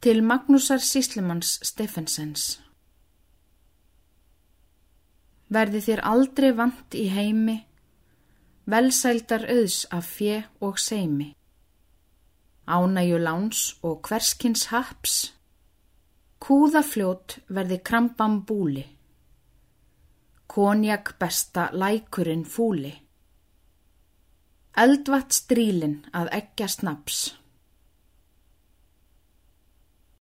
Til Magnúsar Síslimanns Steffensens. Verði þér aldrei vant í heimi, velsældar auðs af fjö og seimi, ánæju láns og hverskins haps, kúðafljót verði krambam búli, konjak besta lækurinn fúli, eldvatt strílin að eggja snaps.